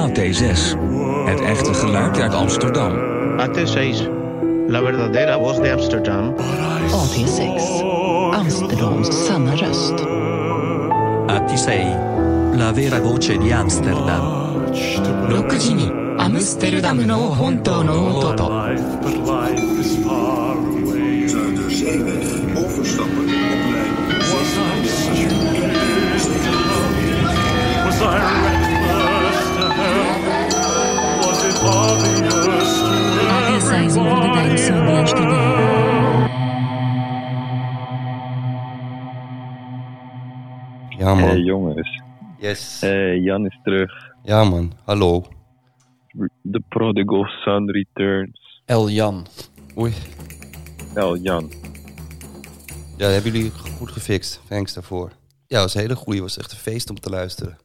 AT6. Het echte geluid uit Amsterdam. AT6, la verdadera voz de Amsterdam. AT6. Amsterdams sanna röst. AT6 La vera voce di Amsterdam 6時にアムステルダムの本当の音と Ja, man. Hey jongens, Yes. hey, Jan is terug. Ja, man. Hallo. The prodigal son returns. El Jan. Oei. El Jan. Ja, dat hebben jullie goed gefixt. Thanks daarvoor. Ja, dat was een hele goeie. was echt een feest om te luisteren.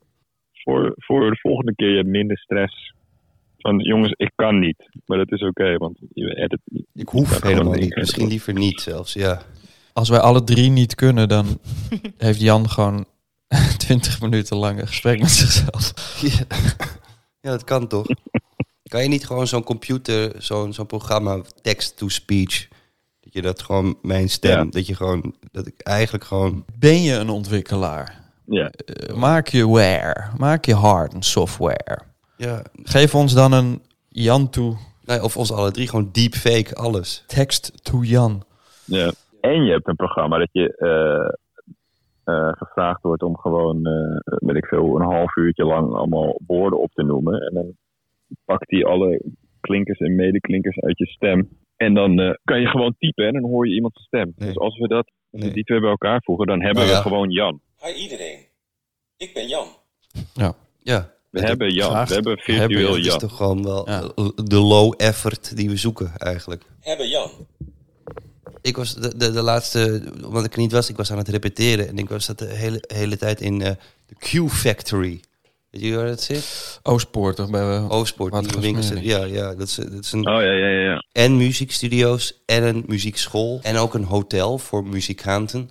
Voor, voor de volgende keer je hebt minder stress. Van jongens, ik kan niet. Maar dat is oké, want je edit. Ik hoef helemaal niet. Misschien liever niet zelfs, ja. Als wij alle drie niet kunnen, dan heeft Jan gewoon 20 minuten lang een gesprek met zichzelf. Ja, ja dat kan toch? Kan je niet gewoon zo'n computer, zo'n zo'n programma, text-to-speech... Dat je dat gewoon, mijn stem, Ja. dat je gewoon, dat ik eigenlijk gewoon... Ben je een ontwikkelaar? Ja, Eh, maak je ware, maak je hard en software. Ja, Geef ons dan een Jan toe, nee, of ons alle drie gewoon deepfake, alles. tekst to Jan. ja. En je hebt een programma dat je eh, eh, gevraagd wordt om gewoon, eh weet ik veel, een half uurtje lang allemaal woorden op te noemen. En dan pakt hij alle klinkers en medeklinkers uit je stem. En dan eh, kan je gewoon typen en dan hoor je iemands stem. Nee. Dus als we dat, als we die twee bij elkaar voegen, dan hebben Nou ja. we gewoon Jan. Hi iedereen, ik ben Jan. Ja. We Dat- hebben Jan. We hebben virtueel Hebben, ja. Dat is Jan. toch gewoon wel Ja. de low effort die we zoeken eigenlijk. Hebben Jan. Ik was de, de, de laatste, omdat ik er niet was, ik was aan het repeteren. En ik was dat de hele, hele tijd in eh, de Q Factory. Weet je waar dat zit? Oostpoort, toch? Bij uh, Oostpoort, winkels. Ja, ja dat, is, dat is een... Oh ja, ja, ja. ja. En muziekstudio's en een muziekschool. En ook een hotel voor muzikanten.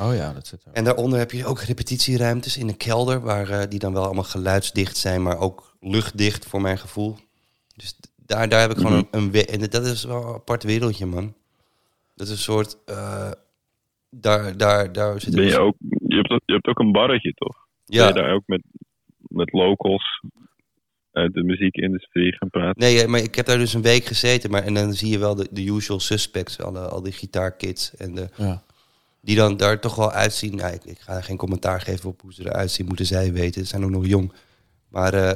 Oh ja, dat zit er. En daaronder heb je ook repetitieruimtes in een kelder... Waar, eh, die dan wel allemaal geluidsdicht zijn, maar ook luchtdicht voor mijn gevoel. Dus daar, daar heb ik gewoon een, een... we- En dat is wel een apart wereldje, man. Dat is een soort... eh, daar, daar, daar zit Ben je ook, je hebt, ook- je hebt ook een barretje, toch? Ben Ja, je daar ook met, met locals uit de muziekindustrie gaan praten? Nee, maar ik heb daar dus een week gezeten. Maar, en dan zie je wel de, de usual suspects, alle, al die gitaarkids. En de, Ja. die dan daar toch wel uitzien. Nou, ik, ik ga geen commentaar geven op hoe ze eruit zien, moeten zij weten. Ze zijn ook nog jong. Maar eh,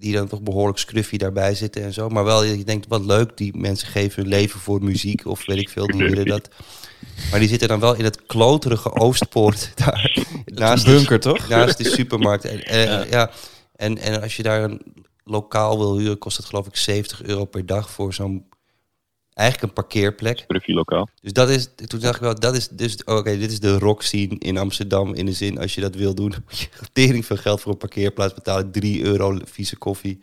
die dan toch behoorlijk scruffy daarbij zitten en zo. Maar wel, je denkt, wat leuk, die mensen geven hun leven voor muziek. Of weet ik veel, die willen dat. Maar die zitten dan wel in het kloterige Oostpoort. Daar, naast de- bunker, toch? Naast de supermarkt. En, en, ja. En, en als je daar een lokaal wil huren, kost het geloof ik 70 euro per dag voor zo'n... Eigenlijk een parkeerplek. Profiellokaal. Dus dat is, toen dacht ik wel, dat is dus, oké, dit is de rock scene in Amsterdam. In de zin, als je dat wil doen, moet je tering veel geld voor een parkeerplaats betalen. 3 euro vieze koffie.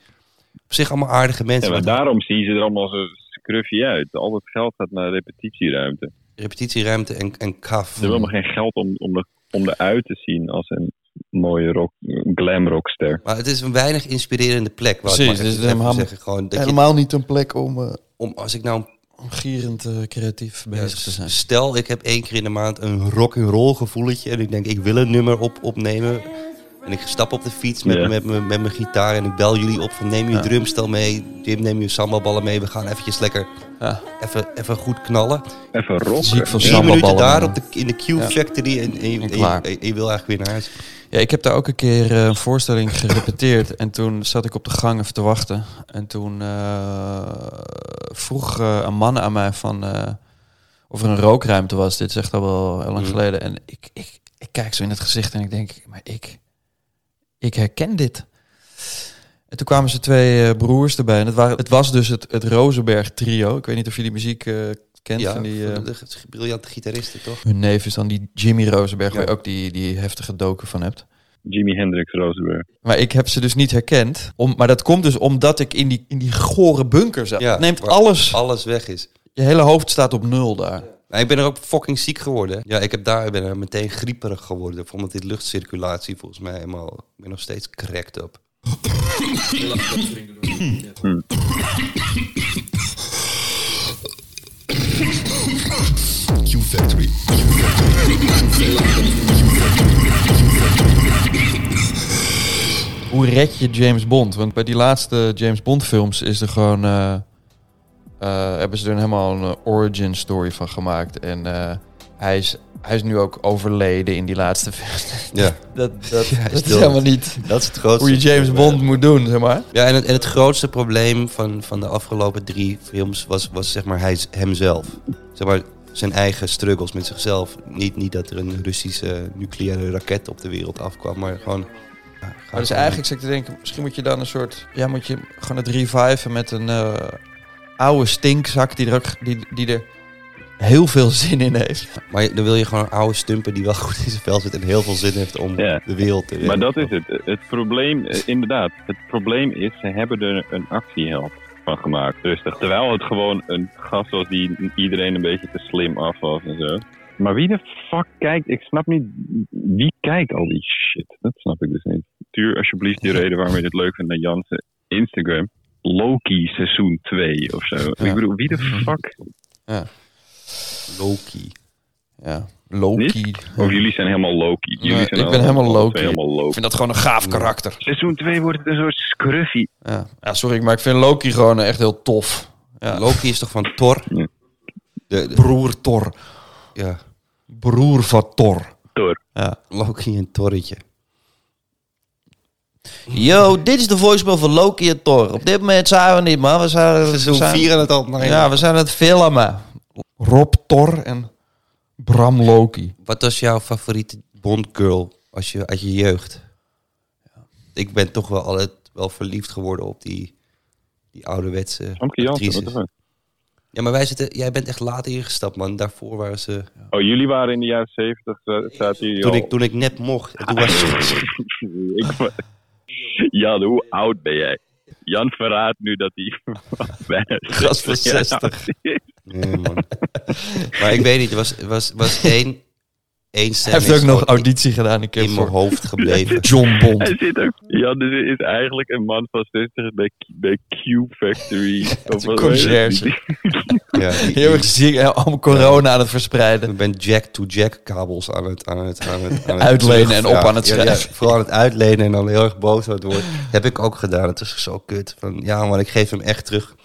Op zich allemaal aardige mensen. maar daarom zie je ze er allemaal zo scruffy uit. Al dat geld gaat naar repetitieruimte. repetitieruimte en, en kaf. Ze hebben helemaal geen geld om, om, er, om eruit te zien als een mooie rock, glam rockster. Maar het is een weinig inspirerende plek. Precies, maar het is helemaal- zeggen. Gewoon dat je, Helemaal niet een plek om, eh, om, als ik nou om gierend eh, creatief Ja, bezig te zijn. Stel, ik heb één keer in de maand een rock-and-roll gevoeletje. En ik denk, ik wil een nummer op, opnemen. En ik stap op de fiets met, met, met, met mijn gitaar. En ik bel jullie op van neem je Ja. drumstel mee. Jim, neem je sambalballen mee. We gaan eventjes lekker Ja. even, even goed knallen. Even rocken. Ziek van minuten daar op de, in de Ja. Q-factory. En, en, en je wil eigenlijk weer naar huis. Ja, ik heb daar ook een keer eh, een voorstelling gerepeteerd. En toen zat ik op de gang even te wachten. En toen eh, vroeg eh, een man aan mij van of er een rookruimte was. Dit is echt al wel heel lang Mm. geleden. En ik, ik, ik kijk zo in het gezicht en ik denk, maar ik, ik herken dit. En toen kwamen ze twee broers erbij. En het, waren, het was dus het, het Rosenberg trio. Ik weet niet of je die muziek kent. Ja, van die, van eh, de, de briljante gitaristen, toch? hun neef is dan die Jimmy Rosenberg, waar Ja. je ook die, die heftige doken van hebt. Jimi Hendrix Rosenberg. Maar ik heb ze dus niet herkend. Om, maar dat komt dus omdat ik in die, in die gore bunker zat. Ja, het neemt alles. Alles weg is. Je hele hoofd staat op nul daar. Maar ik ben er ook fucking ziek geworden. Ja, ik heb daar, ik ben er meteen grieperig geworden. Omdat dit luchtcirculatie volgens mij helemaal... Ik ben nog steeds cracked Hoe red je James Bond? Want bij die laatste James Bond films is er gewoon... eh, eh, hebben ze er helemaal een eh, origin story van gemaakt. En eh, hij, is, hij is nu ook overleden in die laatste film. Ja. dat dat, is helemaal niet Dat is het grootste. hoe je James Bond moet doen, zeg maar. Ja, en het, en het grootste probleem van, van de afgelopen drie films was, was zeg maar hij, hemzelf. Zeg maar zijn eigen struggles met zichzelf. Niet, niet dat er een Russische nucleaire raket op de wereld afkwam, maar gewoon... ja, Maar dus eigenlijk zit ik te denken, misschien moet je dan een soort... Ja, moet je gewoon het reviven met een eh, oude stinkzak die er, ook, die, die er heel veel zin in heeft. Maar dan wil je gewoon een oude stumper die wel goed in zijn vel zit en heel veel zin heeft om Ja. de wereld te redden. Maar dat is het. Het probleem, eh, inderdaad, het probleem is, ze hebben er een actieheld van gemaakt. Rustig. Terwijl het gewoon een gast was die iedereen een beetje te slim af was en zo. Maar wie de fuck kijkt? Ik snap niet. Wie kijkt al die shit? Dat snap ik dus niet. Stuur alsjeblieft die reden waarom je dit leuk vindt naar Jansen Instagram. Loki seizoen 2 of zo. Ik bedoel, wie de fuck? Ja. Loki. Ja, Loki. Of jullie zijn helemaal Loki. Jullie Nee, zijn ik ben helemaal Loki. helemaal Loki. Ik vind dat gewoon een gaaf karakter. Seizoen 2 wordt het een soort scruffy. Ja. ja, sorry, maar ik vind Loki gewoon echt heel tof. Ja. Loki is toch van Thor? Ja. De, de- Broer Thor. ja, Broer van Thor. Thor. Ja. Loki en Torretje. Yo, dit is de voicemail van Loki en Thor. Op dit moment zijn we niet, man. We zijn, we Seizoen zijn- 4 aan het opnemen. Ja, we zijn het filmen. Rob Thor en Bram Loki. Wat was jouw favoriete Bond-girl als je, uit je jeugd? Ik ben toch wel altijd wel verliefd geworden op die, die ouderwetse Jansen? Ja, maar wij zitten, jij bent echt later ingestapt, man. Daarvoor waren ze... Oh, jullie waren in de jaren 70, za- zaten jullie Toen ik, toen ik net mocht. En toen was ik, Jan, hoe oud ben jij? Jan verraadt nu dat hij Gast van 60 jaar 60. is. Nee, man. maar ik weet niet, er was, was, was één, één Hij heeft ook nog auditie gedaan een keer in mijn voor hoofd gebleven. John Bond. Hij zit ook... Jan is, is eigenlijk een man van 60 bij, bij Q Factory. Of een conciërge. Ja, Heel erg ziek, allemaal corona aan het verspreiden. Ik ben jack-to-jack kabels aan het, aan het, aan het, aan het Uitlenen en op ja, aan het ja, ja, schrijven. vooral aan het uitlenen en dan heel erg boos aan het worden. Heb ik ook gedaan. Het is zo kut. Van, ja, maar ik geef hem echt terug.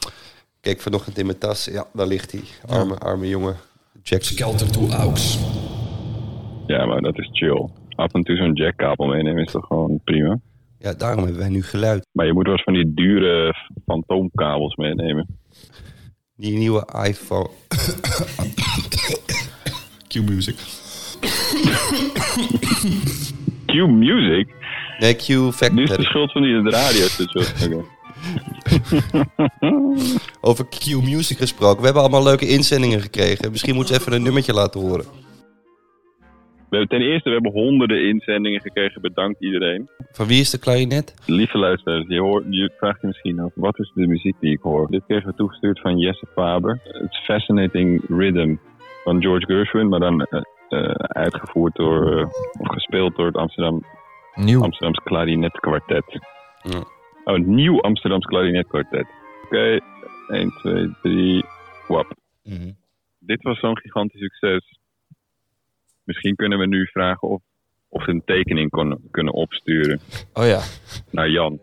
Kijk vanochtend in mijn tas. Ja, daar ligt hij. Arme, arme jongen. Jack. Skelter to aux. Ja, maar dat is chill. Af en toe zo'n jackkabel meenemen is toch gewoon prima. Ja, daarom hebben wij nu geluid. Maar je moet wel eens van die dure fantoomkabels meenemen. Die nieuwe iPhone. Q-music. Q Music? Nee, Q Nu is de schuld van die radiostation. Over Q Music gesproken. We hebben allemaal leuke inzendingen gekregen. Misschien moeten ze even een nummertje laten horen. We hebben ten eerste we hebben honderden inzendingen gekregen. Bedankt iedereen. Van wie is de klarinet? Lieve luisteraars, je, hoort, je vraagt je misschien af, wat is de muziek die ik hoor? Dit kregen we toegestuurd van Jesse Faber. Het Fascinating Rhythm van George Gershwin, maar dan eh, eh, uitgevoerd door, eh, of gespeeld door het Amsterdam, Nieuw. Amsterdams Klarinet Quartet. Ja. Oh, een nieuw Amsterdams Klarinet Quartet. Oké, 1, 2, 3, wap. Dit was zo'n gigantisch succes. Misschien kunnen we nu vragen of, of ze een tekening kon, kunnen opsturen Oh ja. naar Jan.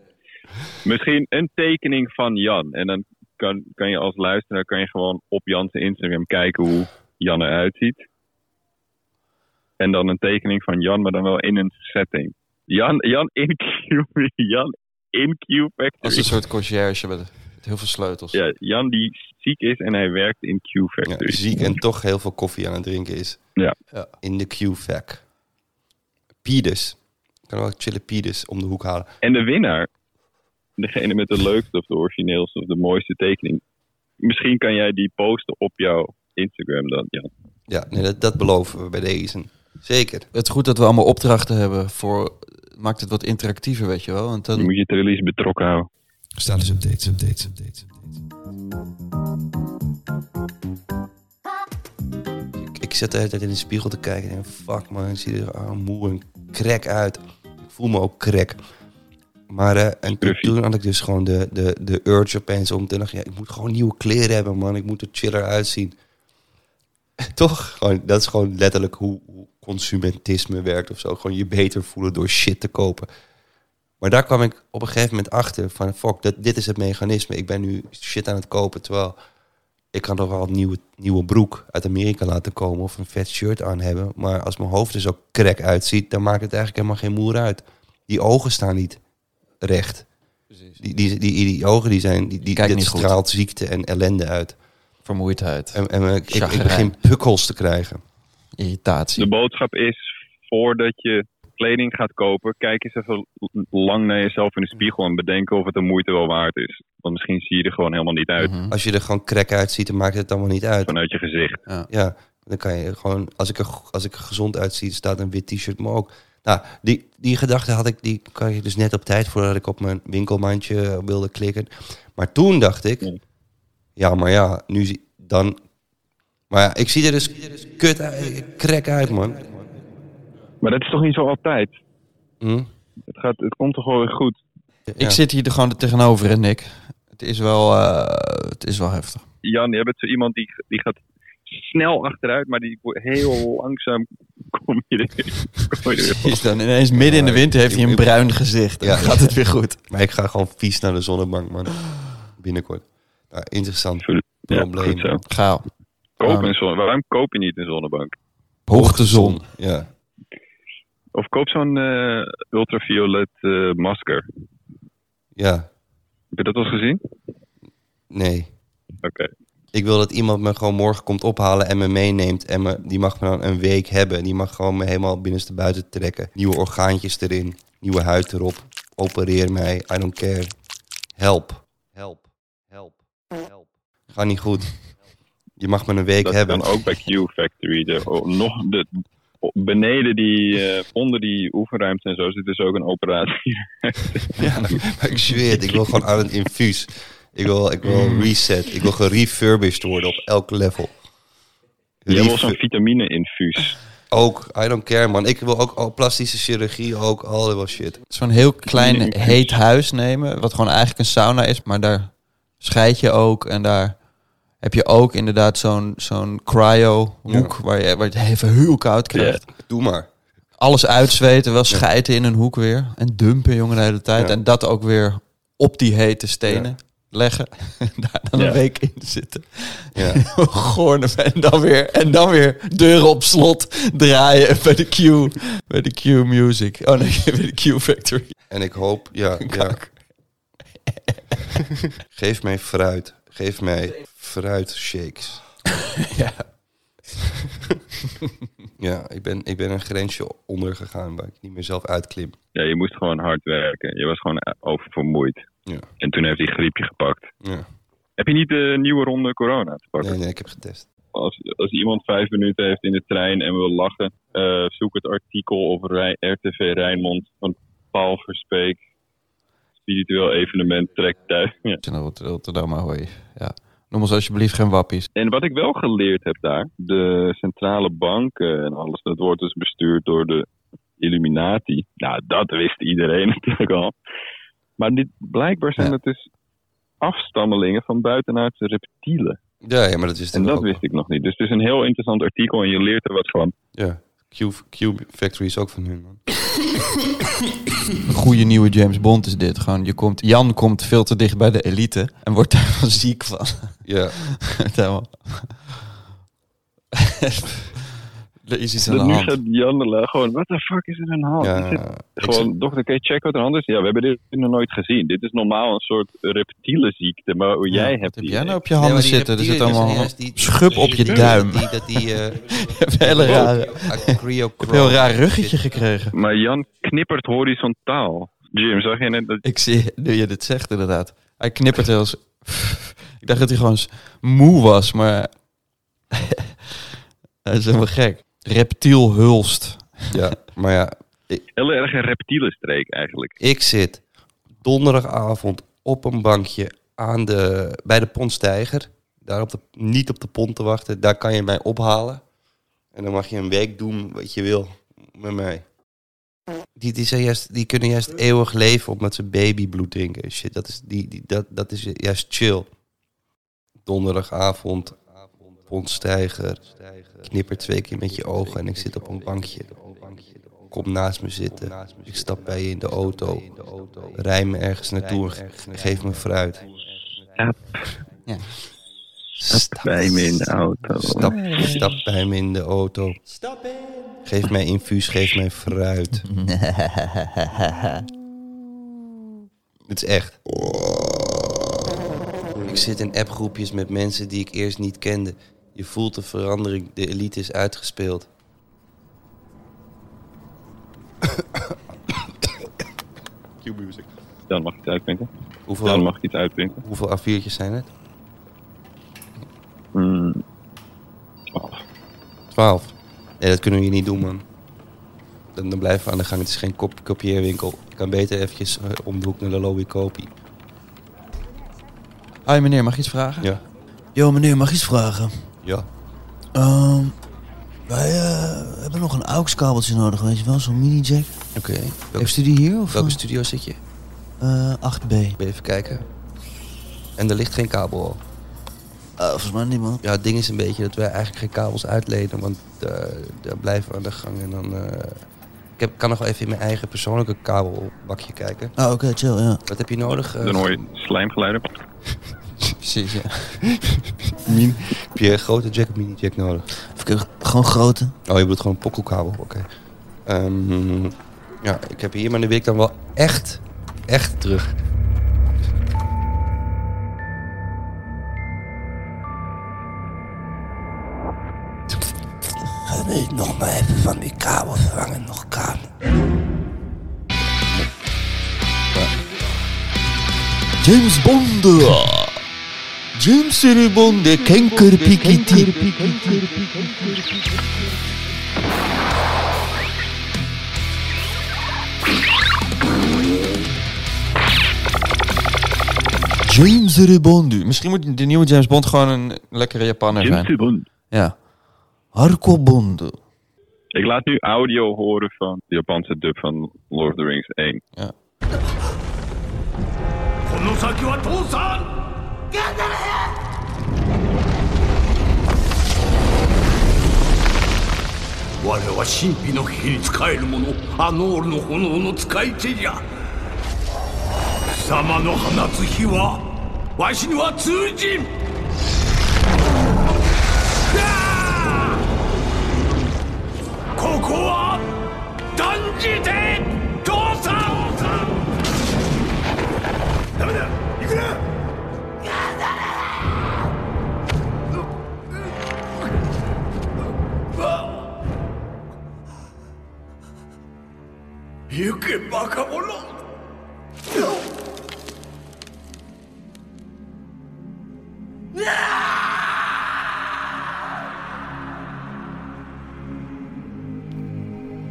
Misschien een tekening van Jan. En dan kan, kan je als luisteraar kan je gewoon op Jan's Instagram kijken hoe Jan eruit ziet. En dan een tekening van Jan, maar dan wel in een setting. Jan, Jan in Jan in Q Als een soort conciërge met, heel veel sleutels. Ja, Jan die ziek is en hij werkt in Q Ja, Factory. ziek en toch heel veel koffie aan het drinken is. Ja. Ja. In de Q-Fac. Piedus. Ik kan wel chille Piedus om de hoek halen. En de winnaar, degene met de leukste of de origineelste of de mooiste tekening. Misschien kan jij die posten op jouw Instagram dan, Jan. Ja, nee, dat, dat beloven we bij deze. Zeker. Het is goed dat we allemaal opdrachten hebben voor... Maakt het wat interactiever, weet je wel. Want Je dan, moet je het release betrokken houden. Status updates, updates, updates. Ik, ik zit de hele tijd in de spiegel te kijken en denk, fuck man, ik zie er ah, moe en krek uit. Ik voel me ook krek. Maar eh, en toen, had ik dus gewoon de, de, de urge opeens om te dacht, ja, ik moet gewoon nieuwe kleren hebben, man. Ik moet er chiller uitzien. Toch? Gewoon, dat is gewoon letterlijk hoe, hoe consumentisme werkt of zo. Gewoon je beter voelen door shit te kopen. Maar daar kwam ik op een gegeven moment achter van, fuck, dat, dit is het mechanisme. Ik ben nu shit aan het kopen, terwijl ik kan toch wel een nieuwe, nieuwe broek uit Amerika laten komen of een vet shirt aan hebben. Maar als mijn hoofd er zo krek uitziet, dan maakt het eigenlijk helemaal geen moer uit. Die ogen staan niet recht. Die, die, die, die, ogen die zijn, die, die Kijk dit goed. straalt ziekte en ellende uit. Vermoeidheid. En, en ik, ik, begin pukkels te krijgen. Irritatie. De boodschap is, voordat je kleding gaat kopen, kijk eens even lang naar jezelf in de spiegel en bedenken of het de moeite wel waard is. Want misschien zie je er gewoon helemaal niet uit Mhm. Als je er gewoon krek uitziet, dan maakt het allemaal niet uit. vanuit je gezicht. Ja, dan kan je gewoon, als ik er, als ik er gezond uitzie, staat een wit t-shirt me ook. Nou, die, die gedachte had ik, die kan je dus net op tijd voordat ik op mijn winkelmandje wilde klikken. Maar toen dacht ik, ja, maar ja, nu zie dan. Maar ja, ik zie er dus kut uit, krek uit, man. Maar dat is toch niet zo altijd? Hm? Het, gaat, het komt toch wel weer goed? Ik zit hier er gewoon tegenover, hè, Nick. Het is wel, eh, het is wel heftig. Jan, je bent zo iemand die, die gaat snel achteruit, maar die heel langzaam kom je er, kom je er weer Is dan ineens midden in de winter heeft hij een bruin gezicht. En Ja. gaat het weer goed. Maar ik ga gewoon vies naar de zonnebank, man. Binnenkort. Nou, interessant probleem. goed zo. Koop een zonne. Waarom koop je niet een zonnebank? Hoogtezon. Ja. Of koop zo'n eh, ultraviolet eh, masker. Ja, Heb je dat al eens gezien? nee. Oké. Ik wil dat iemand me gewoon morgen komt ophalen en me meeneemt. En me, die mag me dan een week hebben. Die mag gewoon me helemaal binnenste buiten trekken. Nieuwe orgaantjes erin. Nieuwe huid erop. Opereer mij. I don't care. Help. Help. Help. Help. Gaat niet goed. Je mag me een week dat hebben. kan ook bij Q Factory. De, oh, nog de, beneden die, eh, onder die oefenruimte en zo zit dus ook een operatie. Ja, maar ik zweer het. Ik wil gewoon aan het infuus. Ik wil, ik wil reset. Ik wil gerefurbished worden op elk level. Je wil zo'n vitamine-infuus. Ook, I don't care man. Ik wil ook al plastische chirurgie, ook al wel shit. Zo'n heel klein heet huis nemen, wat gewoon eigenlijk een sauna is, maar daar scheid je ook en daar heb je ook inderdaad zo'n zo'n cryo hoek waar, je, waar je het even heel koud krijgt. Doe maar. Alles uitzweten, wel schijten in een hoek weer en dumpen jongen de hele tijd Ja. en dat ook weer op die hete stenen leggen en daar dan Ja. een week in zitten. Ja. Goorne en dan weer en dan weer deuren op slot draaien bij de Q bij de Q Music. Oh nee, bij de Q Factory. En ik hoop, ja, ja. Geef mij fruit. Geef mij fruitshakes. Ja. Ja, ik ben, ik ben een grensje ondergegaan waar ik niet meer zelf uitklim. Ja, je moest gewoon hard werken. Je was gewoon oververmoeid. Ja. En toen heeft hij griepje gepakt. Ja. Heb je niet de nieuwe ronde corona te pakken? Nee, nee, ik heb getest. Als, als iemand vijf minuten heeft in de trein en wil lachen, eh, zoek het artikel op Rij- RTV Rijnmond van Paul Verspeek. Spiritueel evenement trekt thuis. Ja. Dan Rotterdam, hoi. Ja. Noem ons alsjeblieft geen wappies. En wat ik wel geleerd heb daar, de centrale banken en alles, dat wordt dus bestuurd door de Illuminati. Nou, dat wist iedereen natuurlijk al. Maar dit, blijkbaar zijn Ja. het dus afstammelingen van buitenaardse reptielen. Ja, ja, maar dat wist En ik dat ook. wist ik nog niet. Dus het is een heel interessant artikel en je leert er wat van. Ja, Q, Q Factory is ook van hun, man. Een goede nieuwe James Bond is dit. Gewoon, je komt, Jan komt veel te dicht bij de elite en wordt daar wel ziek van. Ja. Helemaal- er is iets aan de nu hand. gaat Jan er la- gewoon, what the fuck is er aan de hand? Ja, gewoon, dokter, kun je checken wat er aan de hand is? Ja, we hebben dit nog nooit gezien. Dit is normaal een soort reptiele ziekte, maar hoe jij hebt Wat heb die jij nou op je handen zitten? Er zit dus allemaal die- schub op je duim. Die, dat die, eh heb een heel raar ruggetje gekregen. Maar Jan knippert horizontaal. Jim, zag je net dat... Ik zie, nu je dit zegt inderdaad. Hij knippert heel. Ik dacht dat hij gewoon moe was, maar... Hij is helemaal gek. Reptiel hulst. Ja, maar ja, ik, Heel erg een reptiele streek eigenlijk. ik zit donderdagavond op een bankje aan de, bij de Pontstijger. Daar op de, niet op de pont te wachten. Daar kan je mij ophalen. En dan mag je een week doen wat je wil met mij. Die, die, zijn juist, die kunnen juist eeuwig leven omdat ze babybloed drinken. en Shit, dat is, die, die, dat, dat is juist chill. Donderdagavond, pondstijger, knipper twee keer met je ogen en ik zit op een bankje. Kom naast me zitten, ik stap bij je in de auto, rij me ergens naartoe en geef me fruit. Stap. Ja. Stap bij me in de auto. Stap, stap bij me in de auto. Geef mij infuus, geef mij fruit. Het is echt. Ik zit in appgroepjes met mensen die ik eerst niet kende. Je voelt de verandering, de elite is uitgespeeld. Q-music. Dan mag je het uitprinten. Hoeveel, Dan mag je het uitprinten. hoeveel A4'tjes zijn het? Mm, 12. Nee, dat kunnen we hier niet doen, man. Dan, dan blijven we aan de gang. Het is geen kop kopieerwinkel. Ik kan beter eventjes eh, om de hoek naar de lobby kopen. Hoi meneer, mag ik iets vragen? Ja. Yo meneer, mag ik iets vragen? Ja. Ehm, wij eh, hebben nog een AUX-kabeltje nodig, weet je wel? Zo'n mini-jack. Oké. Heeft u die hier? Of, Welke eh? studio zit je? Eh, 8B. Ben je even kijken? En er ligt geen kabel al. Eh, volgens mij niet, man. Ja, het ding is een beetje dat wij eigenlijk geen kabels uitlenen, want eh, daar blijven we aan de gang. En dan, eh, ik heb, kan nog wel even in mijn eigen persoonlijke kabelbakje kijken. Ah, oké, chill, ja. Wat heb je nodig? dan hoor je slijmgeluiden. Precies, ja. Min- heb je een grote jack of mini jack nodig? Even gewoon grote. Oh, je bedoelt gewoon een pokkelkabel, oké. Ehm, ja, ik heb hier, maar dan wil ik dan wel echt, echt terug. Nee, nog maar even van die kabel vervangen, nog kabel. James Bond! James Bond, kankerpikiti. James Bond. Misschien moet de nieuwe James Bond gewoon een lekkere Japaner zijn. James Bond. Ja. Harko Bond. Ik laat nu audio horen van de Japanse dub van Lord of the Rings 1. Ja. この先は父さん 我は神秘の火に仕える者アノールの炎の使い手じゃ。貴様の放つ火はわしには通じん。ここは断じて。行けバカ者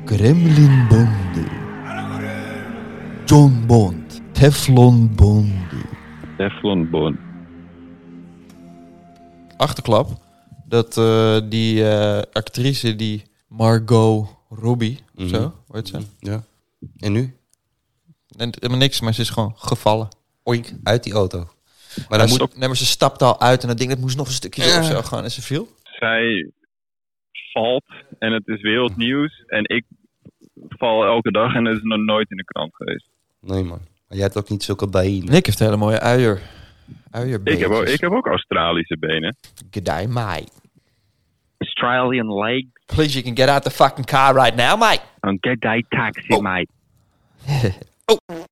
Gremlin Bond. John Bond. Teflon Bond. Teflon Bond. Achterklap. Dat eh, die eh, actrice, die Margot Robbie, of Mhm. zo, hoe heet ze? Ja. En nu? En, helemaal niks, maar ze is gewoon gevallen. Oink, uit die auto. Maar Maar dan moet... nee, maar ze stapte al uit en dat ding dat moest nog een stukje Ja. of zo gaan en ze viel. Zij valt en het is wereldnieuws. En ik val elke dag en het is nog nooit in de krant geweest. Nee, man. Maar jij hebt ook niet zulke bijen. Nick heeft hele mooie uier. Ik heb, ook, ik heb ook Australische benen. G'day, mate. Australian leg. Please, you can get out the fucking car right now, mate. And g'day taxi, oh. mate. oh.